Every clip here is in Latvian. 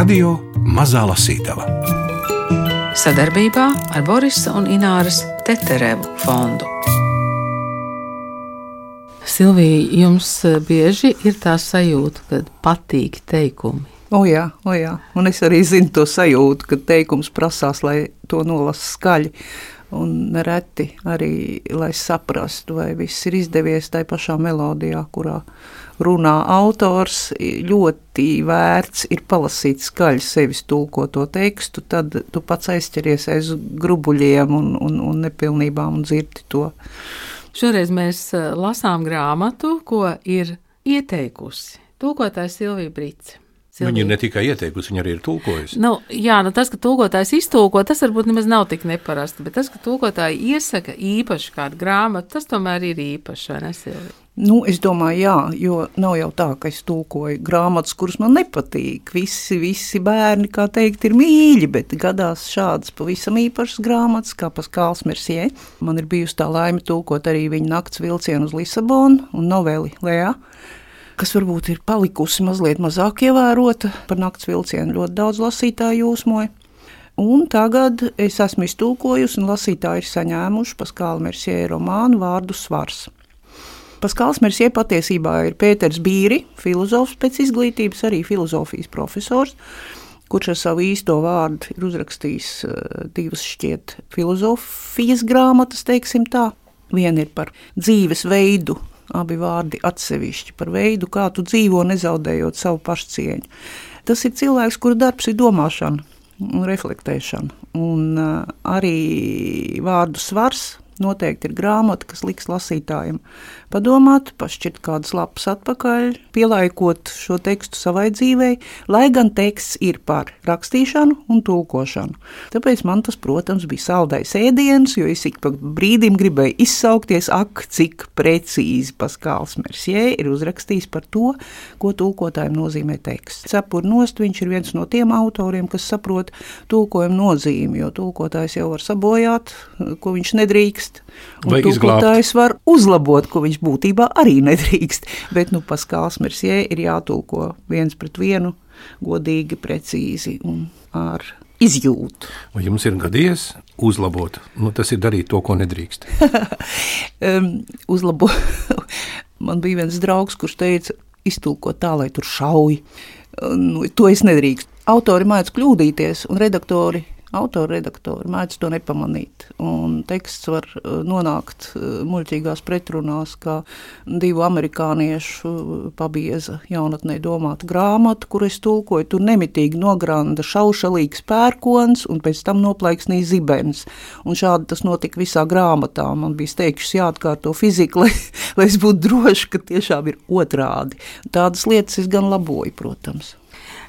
Radio Mazā Lasītava sadarbībā ar Borisa un Ināras Teterevu fondu. Silvija, jums bieži ir tā sajūta, ka patīk teikumi. O jā, o jā, un es arī zinu to sajūtu, ka teikums prasās, lai to nolasa skaļi. Un nereti arī, lai saprastu, vai viss ir izdevies tajā pašā melodijā, kurā runā autors, ļoti vērts ir palasīt skaļi sevis tulkoto tekstu, tad tu pats aizķeries aiz grubuļiem un, un, un nepilnībām un dzirdi to. Šoreiz mēs lasām grāmatu, ko ir ieteikusi tulkotājs Silvija Brīsīs. Silvija. Viņa ne tikai ieteikusi, viņa arī ir tulkojusi. Nu, jā, nu tas, ka tulkotājs iztulko, tas varbūt nemaz nav tik neparasti, bet tas, ka tulkotāji iesaka īpaši kādu grāmatu, tas tomēr ir īpaši, vai ne, Silvija? Nu, es domāju, jā, jo nav jau tā, ka es tulkoju grāmatas, kuras man nepatīk. Visi, visi bērni, kā teikt, ir mīļi, bet gadās šādas pavisam īpašas grāmatas, kā Paskāls Mersie. Man ir bijusi tā laime tulkot arī viņa nakts vilcienu uz Lisabonu un noveli Lējā kas varbūt ir palikusi mazliet mazāk ievērota par nakts vilcienu. Ļoti daudz lasītāju jūsmoja. Un tagad es esmu iztulkojusi, un lasītāji ir saņēmuši Paskāla Mersie romānu vārdu svars. Paskāls Mersie patiesībā ir Pēters Bīri, filozofs pēc izglītības, arī filozofijas profesors, kurš ar savu īsto vārdu ir uzrakstījis uh, divas šķiet filozofijas grāmatas, teiksim tā. Viena ir par dzīves veidu abi vārdi atsevišķi par veidu, kā tu dzīvo, nezaudējot savu pašcieņu. Tas ir cilvēks, kura darbs ir domāšana un reflektēšana. Un uh, arī vārdu svars noteikti ir grāmata, kas liks lasītājiem padomāt, pašķirt kādas lapas atpakaļ, pielaikot šo tekstu savai dzīvei, lai gan teksts ir par rakstīšanu un tulkošanu. Tāpēc man tas, protams, bija saldais ēdiens, jo es ik pa brīdim gribēju izsaukties, ak, cik precīzi Paskāls Mersie ir uzrakstījis par to, ko tulkotājiem nozīmē teksts. Cepur nost, viņš ir viens no tiem autoriem, kas saprot tulkojumu nozīmi, jo tulkotājs jau var sabojāt, ko viņš nedrīkst, un tulkotājs var uzlabot, ko viņš būtībā arī nedrīkst. Bet nu, Paskāls Mersie ir jātulko viens pret vienu, godīgi, precīzi un ar izjūtu. Vai jums ir gadījies uzlabot? Nu, tas ir darīt to, ko nedrīkst. um, uzlabot. Man bija viens draugs, kurš teica, iztulko tā, lai tur šauj. Nu, to es nedrīkstu. Autori mēdz kļūdīties, un redaktori Autoredaktori mēdz to nepamanīt. Teksts var uh, nonākt uh, muļķīgās pretrunās, kā divu amerikāniešu pabieza jaunatnē domāta grāmata, kur es tulkoju. Tur nemitīgi nogranda šaušalīgs pērkons un pēc tam noplaiksnīja zibens. Un šādi tas notika visā grāmatā. Man bija steigšs jāatkārto fizika, lai, lai es būtu droši, ka tiešām ir otrādi. Tādas lietas es gan laboju, protams.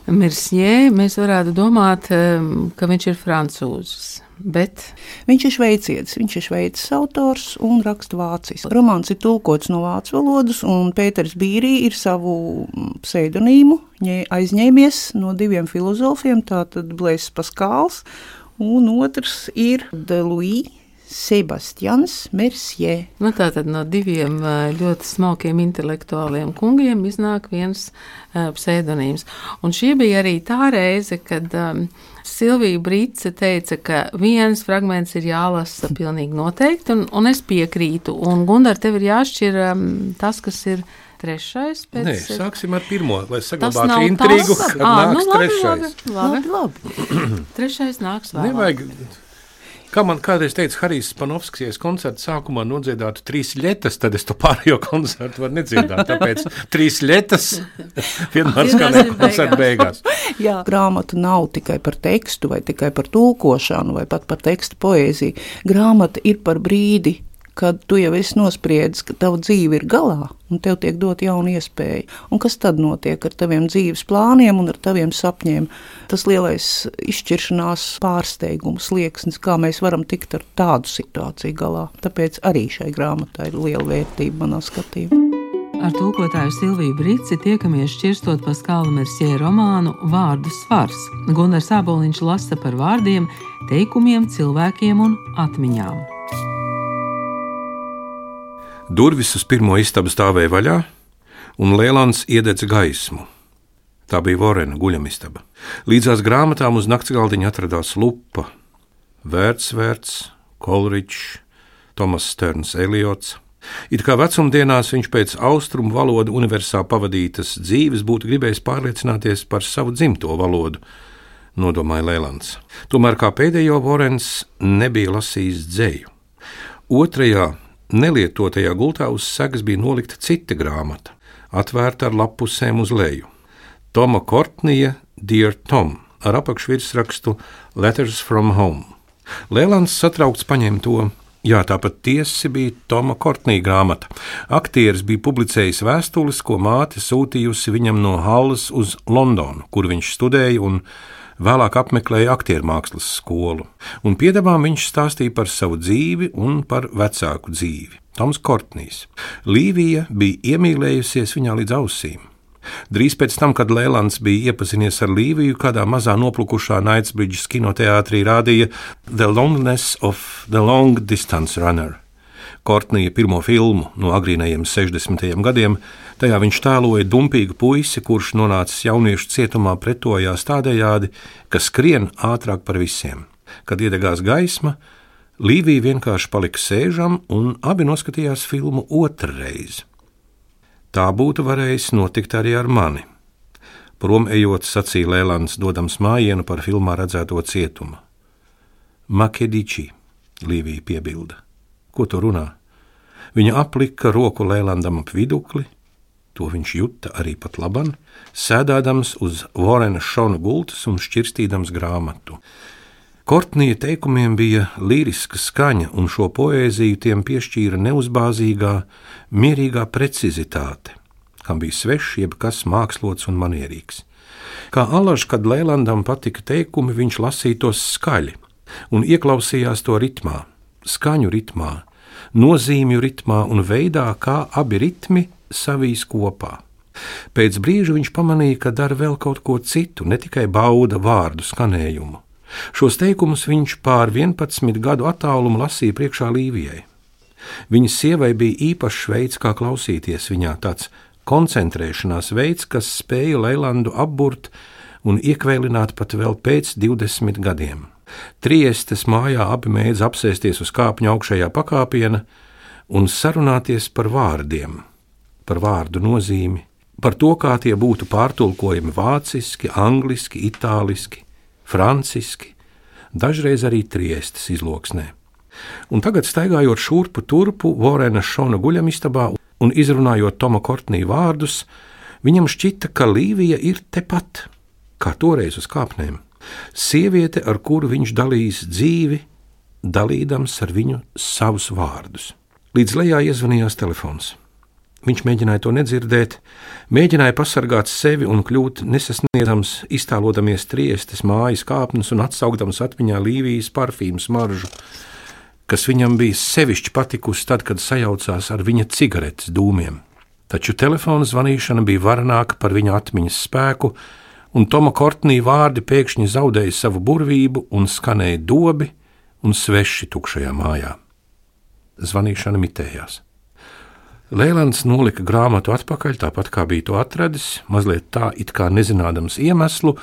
Mirsjē, mēs varētu domāt, ka viņš ir francūzis. Bet viņš ir šveicietis, viņš ir šveicis autors un raksta vāciski. Romāns ir tulkots no vācu valodas, un Pēters Bīrī ir savu pseidonīmu aizņēmies no diviem filozofiem, tātad Blēsis Paskāls, un otrs ir Deluija Sebastians Mercier. Nu, Tātad no diviem ļoti smalkiem intelektuāliem kungiem iznāk viens uh, pseidonīms. Un šī bija arī tā reize, kad um, Silvija Brīce teica, ka viens fragments ir jālasa pilnīgi noteikti, un, un es piekrītu. Un Gundar, tev ir jāšķir um, tas, kas ir trešais. Pēc... Nē, sāksim ar pirmo, lai saglabātu intrigu, kad à, nāks nu, labi, trešais. Labi, labi, labi. trešais nāks vēlāk. Nevajag Kā man kādreiz teica Harijs Panovskis, koncerta sākumā nodziedātu trīs lietas, tad es to pārējo koncertu varu nedziedāt. Tāpēc trīs lietas vienmēr skanēja koncerta beigās. Jā, grāmata nav tikai par tekstu vai tikai par tulkošanu vai pat par tekstu poēziju. Grāmata ir par brīdi, kad tu jau esi nospriedzis, ka tava dzīve ir galā, un tev tiek dot jauna iespēja. Un kas tad notiek ar taviem dzīves plāniem un ar taviem sapņiem? Tas lielais izšķiršanās pārsteigums, liekas, kā mēs varam tikt ar tādu situāciju galā. Tāpēc arī šai grāmatai ir liela vērtība manā skatījumā. Ar tulkotāju Silviju Brīci tiekamies šķirstot Paskāla Mersie romānu Vārdu svars. Gunārs Aboliņš lasa par vārdiem, teikumiem, cilvēkiem un atmiņām. Durvis uz pirmo istabu stāvēja vaļā, un Lielāns iededza gaismu. Tā bija Vorena guļamistaba. Līdzās grāmatām uz nakts galdiņa atradās lupa, Vērtsvērts, Kolričs, Tomas Sterns Eliots. It kā vecumdienās viņš pēc austrumu valodu universā pavadītas dzīves būtu gribējis pārliecināties par savu dzimto valodu, nodomāja Lēlants. Tomēr kā pēdējo Vorens nebija lasījis dzēju. Otrajā nelietotajā gultā uz segas bija nolikta cita grāmata, atvērta ar lapusēm uz leju. Toma Kortnija, Dear Tom, ar apakšvirsrakstu Letters from Home. Lēlants satraukts paņēma to. Jā, tāpat tiesa bija Toma Kortnija grāmata. Aktieris bija publicējis vēstules, ko māte sūtījusi viņam no Halles uz Londonu, kur viņš studēja un vēlāk apmeklēja aktieru mākslas skolu. Un piedāvām viņš stāstīja par savu dzīvi un par vecāku dzīvi. Toms Kortnijs. Līvija bija iemīlējusies viņā līdz ausīm. Drīz pēc tam, kad Lēlands bija iepazinies ar Līviju, kādā mazā noplukušā Knightsbridges kinoteātrī rādīja The Longness of the Long Distance Runner. Kortnija pirmo filmu no agrīnajiem 60. gadiem, tajā viņš tēloja dumpīgu puisi, kurš nonācis jauniešu cietumā pretojās tādējādi, ka skrien ātrāk par visiem. Kad iedegās gaisma, Līvija vienkārši palika sēžam, un abi noskatījās filmu otrreiz. Tā būtu varējis notikt arī ar mani. Prom ejot, sacīja Lēlants, dodams mājienu par filmā redzēto cietumu. Makediči, Līvija piebilda. Ko tu runā? Viņa aplika roku Lēlandam ap vidukli, to viņš juta arī pat laban, sēdādams uz Vorena šona gultas un šķirstīdams grāmatu. Kortnija teikumiem bija liriska skaņa, un šo poēziju tiem piešķīra neuzbāzīgā, mierīgā precizitāte, kam bija svešs, jebkas mākslots un manierīgs. Kā alaž, kad Lēlandam patika teikumi, viņš lasīja tos skaļi un ieklausījās to ritmā, skaņu ritmā, nozīmju ritmā un veidā, kā abi ritmi savīs kopā. Pēc brīža viņš pamanīja, ka dara vēl kaut ko citu, ne tikai bauda vārdu skanējumu Šos teikumus viņš pār 11 gadu attālumu lasīja priekšā Līvijai. Viņas sievai bija īpašs veids, kā klausīties viņā, tāds koncentrēšanās veids, kas spēja Leilandu apburt un iekvēlināt pat vēl pēc 20 gadiem. Triestes mājā abi mēdz apsēsties uz kāpņa augšējā pakāpiena un sarunāties par vārdiem, par vārdu nozīmi, par to, kā tie būtu pārtulkojami vāciski, angliski, itāliski, franciski, dažreiz arī triestas izloksnē. Un tagad, staigājot šurpu turpu Vorena Šona guļamistabā un izrunājot Toma Kortnī vārdus, viņam šķita, ka Līvija ir tepat, kā toreiz uz kāpnēm. Sieviete, ar kuru viņš dalīs dzīvi, dalīdams ar viņu savus vārdus. Līdz lejā iezvanījās telefons. Viņš mēģināja to nedzirdēt, mēģināja pasargāt sevi un kļūt nesasniedzams, iztēlodamies triestes mājas kāpnes un atsaugdams atmiņā Līvijas parfīmu smaržu, kas viņam bija sevišķi patikusi tad, kad sajaucās ar viņa cigaretes dūmiem. Taču telefona zvanīšana bija varenāka par viņa atmiņas spēku, un Toma Kortnī vārdi pēkšņi zaudēja savu burvību un skanēja dobi un sveši tukšajā mājā. Zvanīšana mitējās. Lēlants nolika grāmatu atpakaļ, tāpat kā bija to atradis, mazliet tā, it kā nezinādams iemeslu,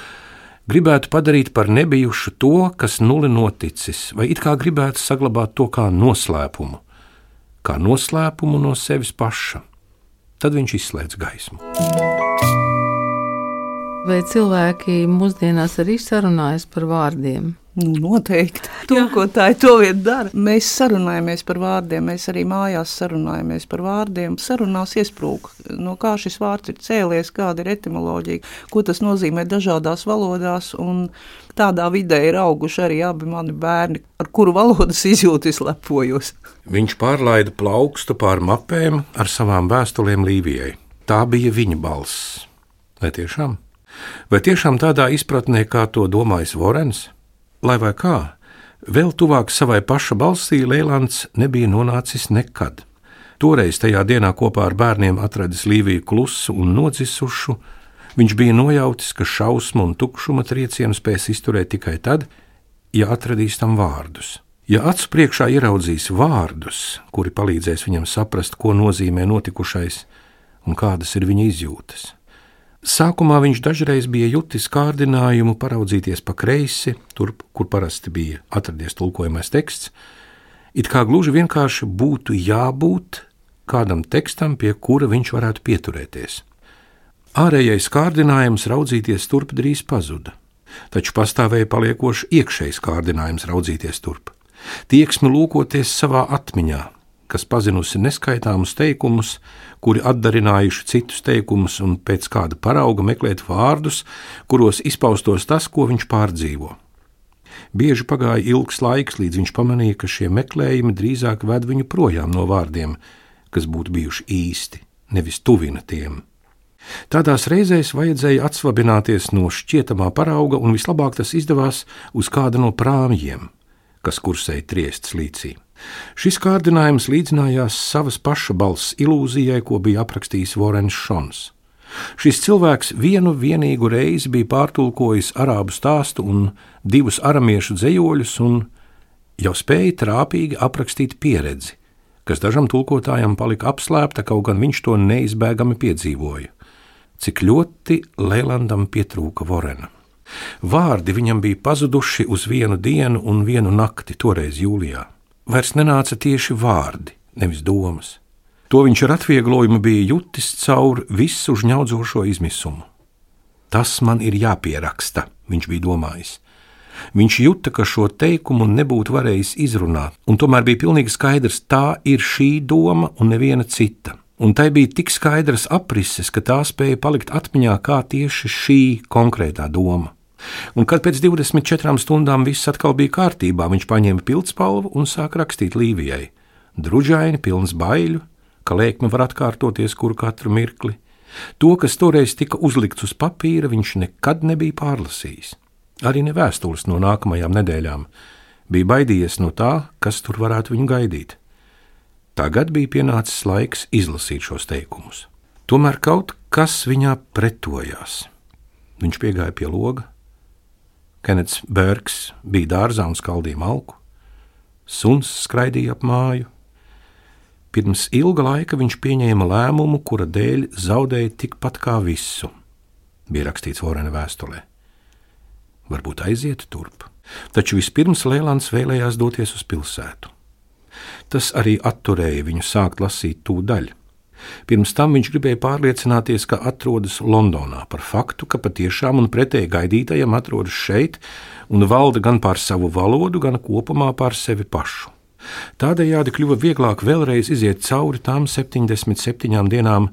gribētu padarīt par nebijušu to, kas nuli noticis, vai it kā gribētu saglabāt to kā noslēpumu, kā noslēpumu no sevis paša. Tad viņš izslēdz gaismu. Vai cilvēki mūsdienās arī sarunājas par vārdiem? Nu, noteikti. Tūkotāji to vien dara. Mēs sarunājamies par vārdiem, mēs arī mājās sarunājamies par vārdiem. Sarunās iesprūk, no kā šis vārds ir cēlies, kāda ir etimoloģija, ko tas nozīmē dažādās valodās. Tādā vidē ir auguši arī abi mani bērni, ar kuru valodas izjūtas lepojos. Viņš pārlaida plaukstu pār mapēm ar savām vēstulēm Līvijai. Tā bija viņa balss. Vai tiešām? Vai tiešām tādā izpratnē, kā to domājis Vorens? Lai vai kā, vēl tuvāk savai paša balsī Lēlants nebija nonācis nekad. Toreiz tajā dienā kopā ar bērniem atradis Līviju klusu un nodzisušu, viņš bija nojautis, ka šausmu un tukšuma triecienu spēs izturēt tikai tad, ja atradīs tam vārdus. Ja acu priekšā ieraudzīs vārdus, kuri palīdzēs viņam saprast, ko nozīmē notikušais un kādas ir viņa izjūtas, Sākumā viņš dažreiz bija jutis kārdinājumu paraudzīties pa kreisi, turp, kur parasti bija atradies tulkojamais teksts, it kā gluži vienkārši būtu jābūt kādam tekstam, pie kura viņš varētu pieturēties. Ārējais kārdinājums raudzīties turp drīz pazuda, taču pastāvēja paliekošs iekšējs kārdinājums raudzīties turp. Tieksmi lūkoties savā atmiņā, kas pazinusi neskaitāmus teikumus, kuri atdarinājuši citus teikumus un pēc kāda parauga meklēt vārdus, kuros izpaustos tas, ko viņš pārdzīvo. Bieži pagāja ilgs laiks, līdz viņš pamanīja, ka šie meklējumi drīzāk ved viņu projām no vārdiem, kas būtu bijuši īsti, nevis tuvina tiem. Tādās reizēs vajadzēja atsvabināties no šķietamā parauga, un vislabāk tas izdevās uz kāda no prāmjiem, kas kursēja triestas līcī. Šis kārdinājums līdzinājās savas paša balss ilūzijai, ko bija aprakstījis Vorens Šons. Šis cilvēks vienu vienīgu reizi bija pārtulkojis arābu stāstu un divus aramiešu dzējoļus, un jau spēja trāpīgi aprakstīt pieredzi, kas dažam tulkotājam palika apslēpta, kaut gan viņš to neizbēgami piedzīvoja. Cik ļoti Lēlandam pietrūka Vorena. Vārdi viņam bija pazuduši uz vienu dienu un vienu nakti, toreiz jūlijā vairs nenāca tieši vārdi, nevis domas. To viņš ar atvieglojumu bija jutis caur visu žņaudzošo izmisumu. Tas man ir jāpieraksta, viņš bija domājis. Viņš jūta, ka šo teikumu nebūtu varējis izrunāt, un tomēr bija pilnīgi skaidrs, tā ir šī doma un neviena cita. Un tai bija tik skaidrs aprises, ka tā spēja palikt atmiņā kā tieši šī konkrētā doma. Un kad pēc 24 stundām viss atkal bija kārtībā, viņš paņēma pildspalvu un sāka rakstīt Līvijai. Druģaini, pilns baiļu, ka lēkme var atkārtoties kuru katru mirkli. To, kas toreiz tika uzlikts uz papīra, viņš nekad nebija pārlasījis. Arī ne vēstules no nākamajām nedēļām. Bija baidījies no tā, kas tur varētu viņu gaidīt. Tagad bija pienācis laiks izlasīt šos teikumus. Tomēr kaut kas viņā pretojās. Viņš piegāja pie loga, Kenets Bergs bija dārzā un skaldīja malku, suns skraidīja ap māju. Pirms ilga laika viņš pieņēma lēmumu, kura dēļ zaudēja tikpat kā visu. Bija rakstīts Vorena vēstulē. Varbūt aiziet turp, taču vispirms Lēlāns vēlējās doties uz pilsētu. Tas arī atturēja viņu sākt lasīt tūdaļ. Pirms tam viņš gribēja pārliecināties, ka atrodas Londonā, par faktu, ka patiešām un pretēji gaidītajam atrodas šeit un valda gan pār savu valodu, gan kopumā pār sevi pašu. Tādējādi kļuva vieglāk vēlreiz iziet cauri tām 77 dienām,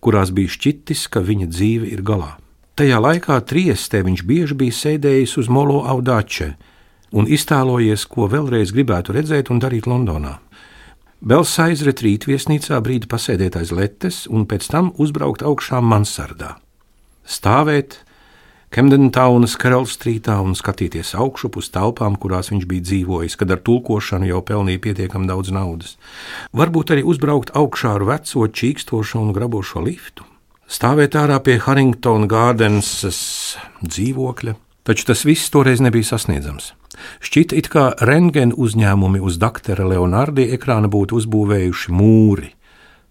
kurās bija šķitis, ka viņa dzīve ir galā. Tajā laikā Triestē viņš bieži bija sēdējis uz Molo Audāče un iztēlojies, ko vēlreiz gribētu redzēt un darīt Londonā. Bels aizret rīt viesnīcā brīdi pasēdēt aiz letes un pēc tam uzbraukt augšā mansardā. Stāvēt Kemdentaunas Karalstrītā un skatīties augšup uz telpām, kurās viņš bija dzīvojis, kad ar tulkošanu jau pelnīja pietiekami daudz naudas. Varbūt arī uzbraukt augšā ar veco, čīkstošo un grabošo liftu. Stāvēt ārā pie Harringtona Gardens dzīvokļa, taču tas viss toreiz nebija sasniedzams. Šķita, it kā rentgena uzņēmumi uz doktora Leonardi ekrāna būtu uzbūvējuši mūri,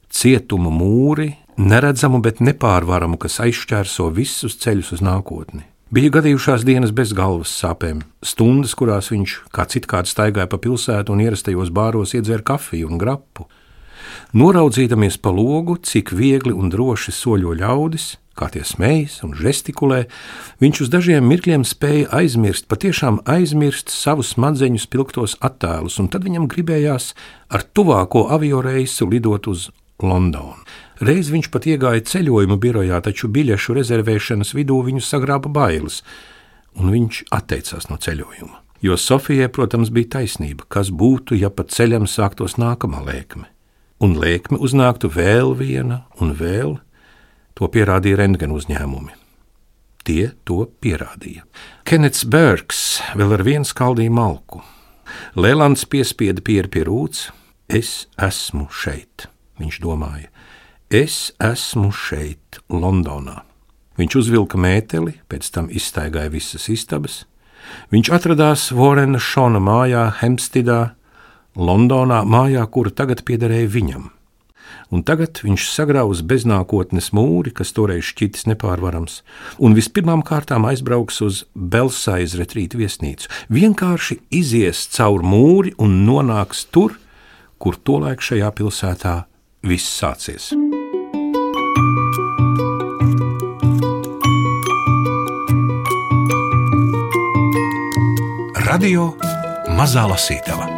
cietuma mūri, neredzamu, bet nepārvaramu, kas aizšķērso visus ceļus uz nākotni. Bija gadījušās dienas bez galvas sāpēm, stundas, kurās viņš kā citkārt staigāja pa pilsētu un ierastajos bāros iedzēra kafiju un grapu. Noraudzīdamies pa logu, cik viegli un droši soļo ļaudis, kā tie smējas un žestikulē, viņš uz dažiem mirkļiem spēja aizmirst, patiešām aizmirst savus smadzeņu spilgtos attēlus, un tad viņam gribējās ar tuvāko avio reisu lidot uz Londonu. Reiz viņš pat iegāja ceļojuma birojā, taču biļešu rezervēšanas vidū viņu sagrāba bailes, un viņš atteicās no ceļojuma. Jo Sofijai, protams, bija taisnība, kas būtu, ja pa ceļam sāktos nākamā lēkme. Un lēkme uznāktu vēl viena un vēl, To pierādīja rentgen uzņēmumi. Tie to pierādīja. Kenets Bergs vēl ar vienu skaldīja malku. Lēlands piespieda pieru pie rūts. Es esmu šeit, viņš domāja. Es esmu šeit, Londonā. Viņš uzvilka mēteli, pēc tam izstaigāja visas istabas. Viņš atradās Vorena Šona mājā, Hempsteadā, Londonā, mājā, kura tagad piederēja viņam. Un tagad viņš sagrauz beznākotnes mūri, kas toreiz šķitis nepārvarams, un vispirmām kārtām aizbrauks uz Belsaiz retrītu viesnīcu. Vienkārši izies cauri mūri un nonāks tur, kur tolaik šajā pilsētā viss sācies. Radio Mazā Lasītava.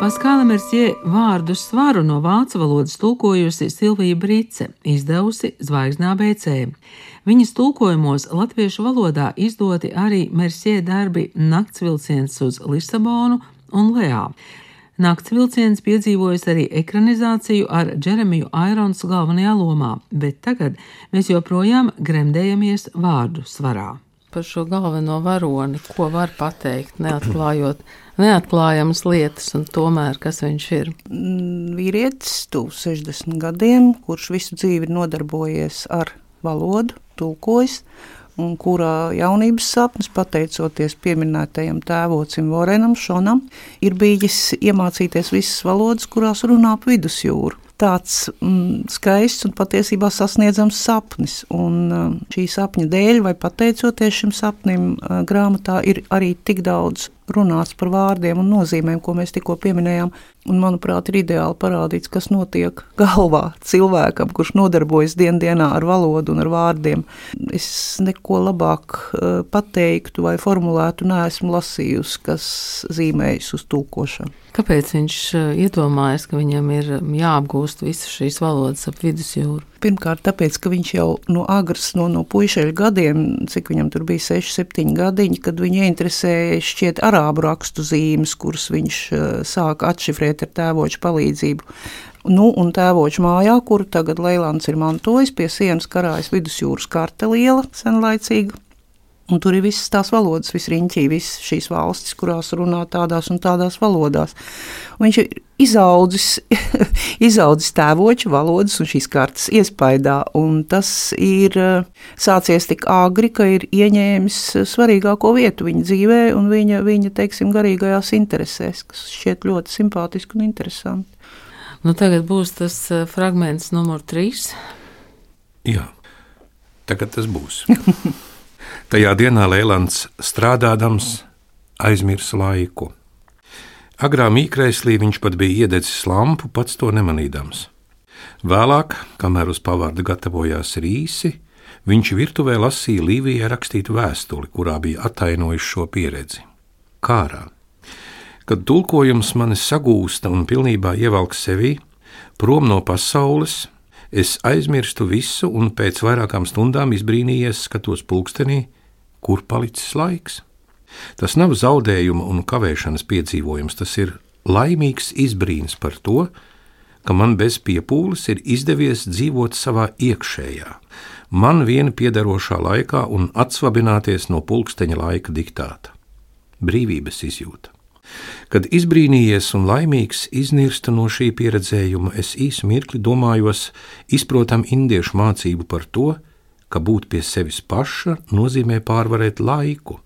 Paskāla Mersie vārdu svaru no vācu valodas tulkojusi Silvija Brīce, izdevusi Zvaigznā BC. Viņas tulkojumos latviešu valodā izdoti arī Mersie darbi Nakts vilciens uz Lisabonu un Leā. Nakts vilciens piedzīvojis arī ekranizāciju ar Džeremiju Aironsu galvenajā lomā, bet tagad mēs joprojām gremdējamies vārdu svarā par šo galveno varoni, ko var pateikt, neatklājot neatklājamas lietas, un tomēr kas viņš ir? Mm, vīrietis, tuvu 60 gadiem, kurš visu dzīvi ir nodarbojies ar valodu, tulkojis, un kurā jaunības sapnis, pateicoties pieminētajam tēvocim Vorenam Šonam, ir bijis iemācīties visas valodas, kurās runā ap vidusjūru tāds mm, skaists un patiesībā sasniedzams sapnis. Un mm, šī sapņa dēļ, vai pateicoties šim sapnim, mm, grāmatā ir arī tik daudz runāts par vārdiem un nozīmēm, ko mēs tikko pieminējām. Un, manuprāt, ir ideāli parādīts, kas notiek galvā cilvēkam, kurš nodarbojas dienā ar valodu un ar vārdiem. Es neko labāk uh, pateiktu vai formulētu, neesmu lasījusi, kas zīmējas uz tūkošanu. Kāpēc viņš iedomājas, ka viņam ir jāapgūst visas šīs valodas ap vidusjūru? Pirmkārt, tāpēc, ka viņš jau no agras, no, no puišeļa gadiem, cik viņam tur bija 6, 7 gadiņi, kad viņu interesēja šķiet arābu rakstu zīmes, kuras viņš uh, sāka atšifrēt ar tēvoču palīdzību. Nu, un tēvoča mājā, kuru tagad Leilāns ir mantojis, pie sienas karājas vidusjūras karte liela, senlaicīga, Un tur ir visas tās valodas, viss riņķī, visas šīs valstis, kurās runā tādās un tādās valodās. Un viņš ir izaudzis, izaudzis tēvoča valodas un šīs kartas iespaidā, un tas ir eh, sācies tik āgri, ka ir ieņēmis svarīgāko vietu viņa dzīvē un viņa, viņa teiksim, garīgajās interesēs, kas šķiet ļoti simpātiski un interesanti. Nu, tagad būs tas eh, fragments numur trīs. Jā, tagad tas būs. Tajā dienā Lēlants strādādams aizmirsa laiku. Agrā mīkraislī viņš pat bija iededzis lampu, pats to nemanīdams. Vēlāk, kamēr uz pavārdu gatavojās rīsi, viņš virtuvē lasīja Līvijai rakstītu vēstuli, kurā bija attainojis šo pieredzi. Kārā. Kad tulkojums mani sagūsta un pilnībā ievelk sevi, prom no pasaules, es aizmirstu visu un pēc vairākām stundām izbrīnījies, skatos pulkstenī, kur palicis laiks. Tas nav zaudējuma un kavēšanas piedzīvojums, tas ir laimīgs izbrīns par to, ka man bez piepūles ir izdevies dzīvot savā iekšējā, man viena piederošā laikā un atsvabināties no pulksteņa laika diktāta. Brīvības izjūta. Kad izbrīnījies un laimīgs iznirsta no šī pieredzējuma, es īsu mirkli domājos, izprotam indiešu mācību par to, ka būt pie sevis paša nozīmē pārvarēt laiku,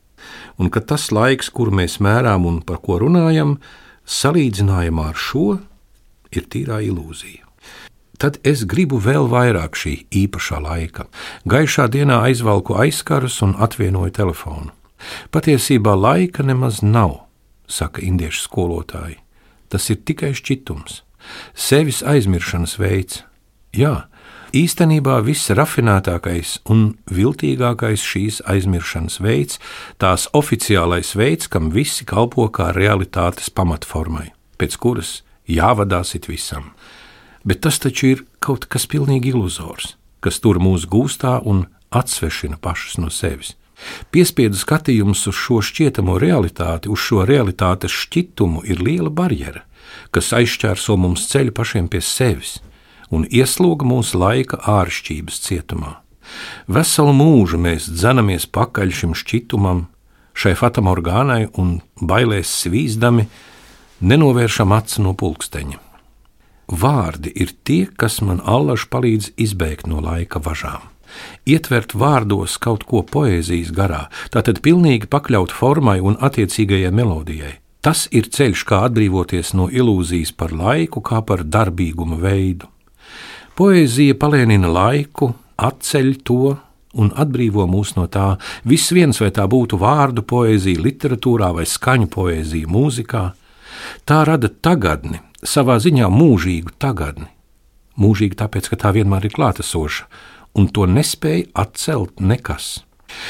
un ka tas laiks, kuru mēs mērām un par ko runājam, salīdzinājumā ar šo ir tīrā ilūzija. Tad es gribu vēl vairāk šī īpašā laika. Gaišā dienā aizvalku aizkarus un atvienoju telefonu. Patiesībā laika nemaz nav, saka indiešu skolotāji. Tas ir tikai šķitums, sevis aizmiršanas veids. Jā, Īstenībā viss rafinētākais un viltīgākais šīs aizmiršanas veids, tās oficiālais veids, kam visi kalpo kā realitātes pamatformai, pēc kuras jāvadās it visam. Bet tas taču ir kaut kas pilnīgi iluzors, kas tur mūs gūstā un atsvešina pašus no sevis. Piespiedu skatījums uz šo šķietamo realitāti, uz šo realitātes šķitumu ir liela barjera, kas aizšķērso mums ceļu pašiem pie sevis un iesloga mūsu laika āršķības cietumā. Veselu mūžu mēs dzenamies pakaļ šim šķitumam, šai fatamorgānai un bailēs svīzdami, nenovēršam acu no pulksteņa. Vārdi ir tie, kas man allaž palīdz izbēgt no laika važām. Ietvert vārdos kaut ko poēzijas garā, tātad pilnīgi pakļaut formai un attiecīgajai melodijai. Tas ir ceļš, kā atbrīvoties no ilūzijas par laiku, kā par darbīguma veidu. Poēzija palēnina laiku, atceļ to un atbrīvo mūs no tā. Viss viens, vai tā būtu vārdu poēzija, literatūrā vai skaņu poēzija, mūzikā, tā rada tagadni, savā ziņā mūžīgu tagadni. Mūžīgi tāpēc, ka tā vienmēr ir klātesoša, un to nespēja atcelt nekas.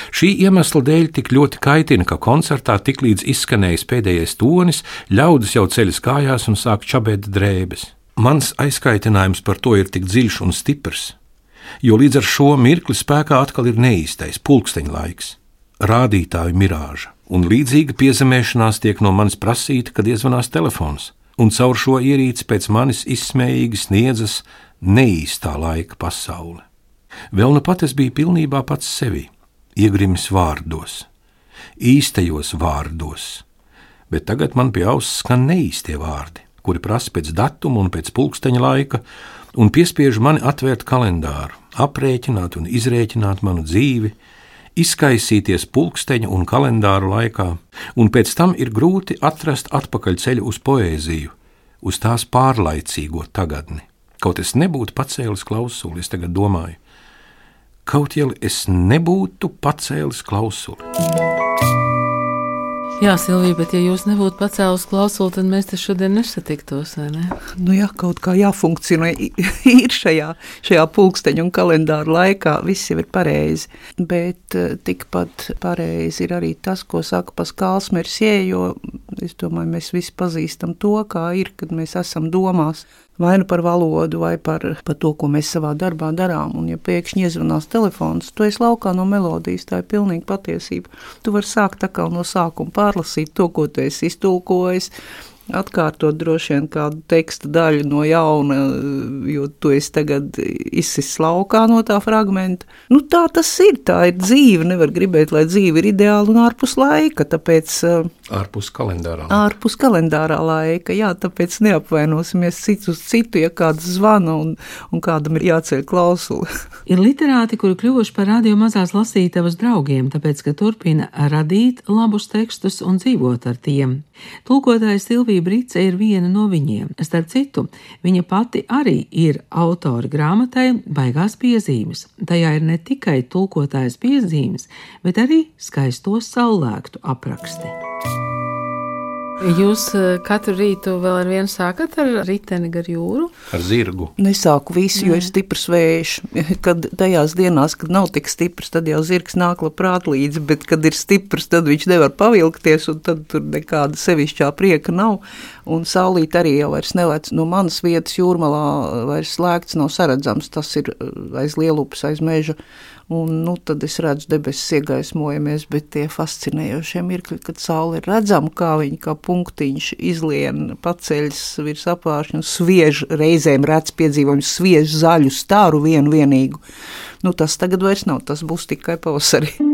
Šī iemesla dēļ tik ļoti kaitina, ka koncertā tiklīdz izskanējis pēdējais tonis, ļaudis jau ceļas kājās un sāk čabēt drēbes. Mans aizkaitinājums par to ir tik dziļš un stiprs, jo līdz ar šo mirkli spēkā atkal ir neīstais pulksteņa laiks, rādītāju mirāža, un līdzīga piezemēšanās tiek no manis prasīta, kad iezvanās telefons, un caur šo ierīci pēc manis izsmējīgi sniedzas neīstā laika pasaule. Vēl nu pat es biju pilnībā pats sevi iegrimis vārdos, īstajos vārdos, bet tagad man pie auss skan neīstie vārdi, kuri prasa pēc datuma un pēc pulksteņa laika, un piespiež mani atvērt kalendāru, aprēķināt un izrēķināt manu dzīvi, izkaisīties pulksteņa un kalendāru laikā, un pēc tam ir grūti atrast atpakaļ ceļu uz poēziju, uz tās pārlaicīgo tagadni. Kaut es nebūtu pacēlis klausuli, es tagad domāju, kaut jau es nebūtu pacēlis klausuli. Jā, Silvija, bet ja jūs nebūtu pacēlis klausuli, tad mēs te šodien nesatiktos, vai ne? Nu jā, kaut kā jāfunkcionē ir šajā, šajā pulksteņa un kalendāra laikā, viss jau ir pareizi. Bet eh, tikpat pareizi ir arī tas, ko saka Paskāls Mersie, jo es domāju, mēs visi pazīstam to, kā ir, kad mēs esam domās vai nu par valodu, vai par, par to, ko mēs savā darbā darām. Un, ja pēkšņi iezvanās telefons, tu esi laukā no melodijas, tā ir pilnīgi patiesība. Tu vari sākt atkal no sākuma pārlasīt to, ko tu esi iztulkojis atkārtot droši vien kādu teksta daļu no jauna, jo tu esi tagad izsis laukā no tā fragmenta. Nu, tā tas ir, tā ir dzīve. Nevar gribēt, lai dzīve ir ideāla un ārpus laika, tāpēc. Eh, ārpus kalendārā. Ārpus kalendārā laika, jā, tāpēc neapvainosimies cits uz citu, ja kāds zvana un, un kādam ir jāceļ klausuli. ir literāti, kuri kļuvuši par radio mazās lasītavas draugiem, tāpēc, ka turpina radīt labus tekstus un dzīvot ar tiem. Tulkotājs Silvija Brīce ir viena no viņiem. Starp citu, viņa pati arī ir autora grāmatai Baigās piezīmes. Tajā ir ne tikai tulkotājas piezīmes, bet arī skaistos saulēktu apraksti. Jūs eh, katru rītu vēl ar vienu sākat ar riteni gar jūru? Ar zirgu. Nesāku visu, jo ir stiprs vējš. Kad tajās dienās, kad nav tik stiprs, tad jau zirgs nāk labprāt līdzi, bet kad ir stiprs, tad viņš nevar pavilkties, un tad tur nekāda sevišķā prieka nav. Un saulīt arī jau vairs nelec no manas vietas jūrmalā, vairs slēgts nav saredzams. Tas ir eh, aiz lielupas, aiz meža Un, nu, tad es redzu, debesis iegaismojamies, bet tie fascinējošie mirkļi, kad saule ir redzama, kā viņa kā punktiņš izlien paceļas virs apvāršņa un sviež reizēm redz piedzīvojums, sviež zaļu stāru vienu vienīgu. Nu, tas tagad vairs nav, tas būs tikai pavasarī.